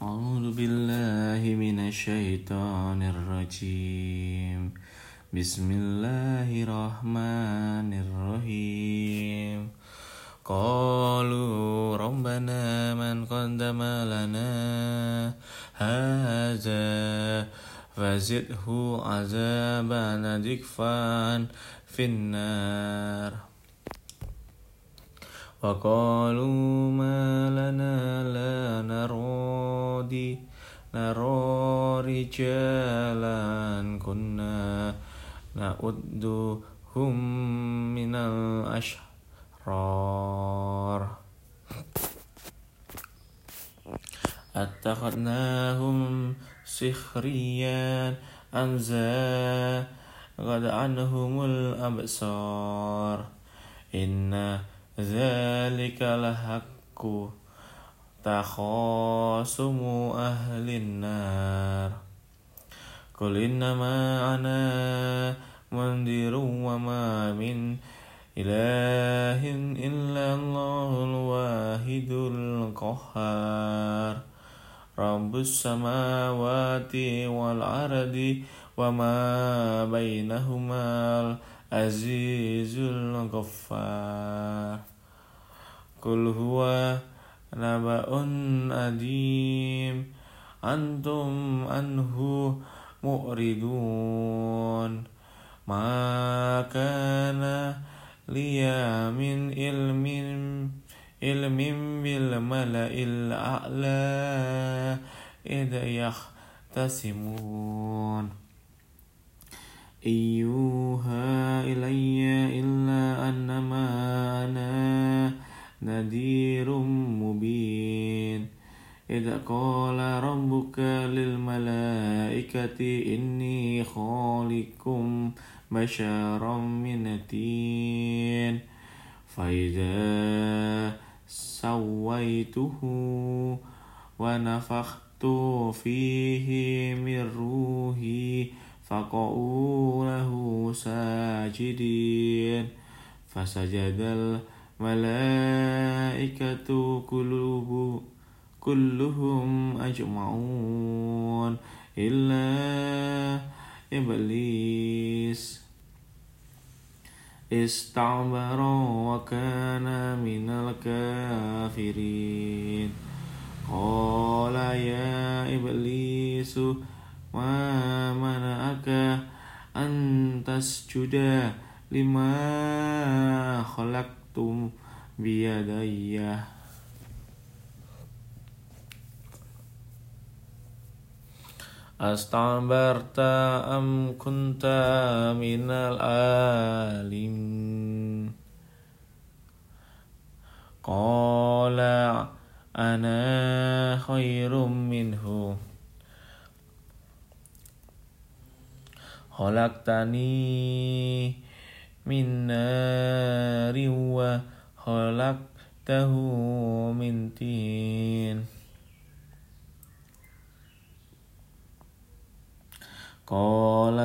أعوذ بالله من الشيطان الرجيم. بسم الله الرحمن الرحيم. قالوا ربنا من قدم لنا هذا فزده عذابا ضعفا في النار. وقالوا ما لنا لا نرى نرى رجالا كنا نعدهم من الأشرار. أتخذناهم سخريا أم زاغت عنهم الأبصار؟ إن ذلك لحق تخاصم أهل النار. قل إنما أنا منذر وما من إله إلا الله الواحد القهار. رب السماوات والأرض وما بينهما العزيز الغفار قل هو نبأ أديم أنتم عنه مؤردون ما كان لي من علم علم بالملأ الأعلى إذ يختصمون إيوها إذ قال ربك للملائكة إني خالق بشرا من تين فإذا سويته ونفخت فيه من روحي فقعوا له ساجدين. فسجد الملائكة كلهم kulluhum ajma'un illa iblis. Istabara wa kana minal kafirin. Qala ya iblisu ma mana'aka antas tasjuda lima khalaqtum biyadayya. أستعبرت أم كنت من العالم قال أنا خير منه خلقتني من نار وخلقته من طين قال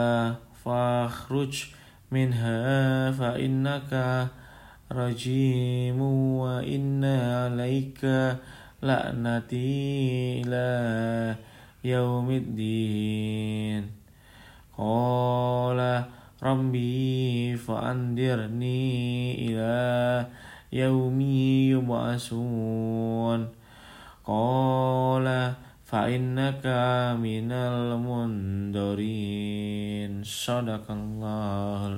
فاخرج منها فإنك رجيم وإن عليك لعنتي إلى يوم الدين. قال ربي فأنذرني إلى يوم يبعثون. قال فإنك من المنذرين صدق الله العظيم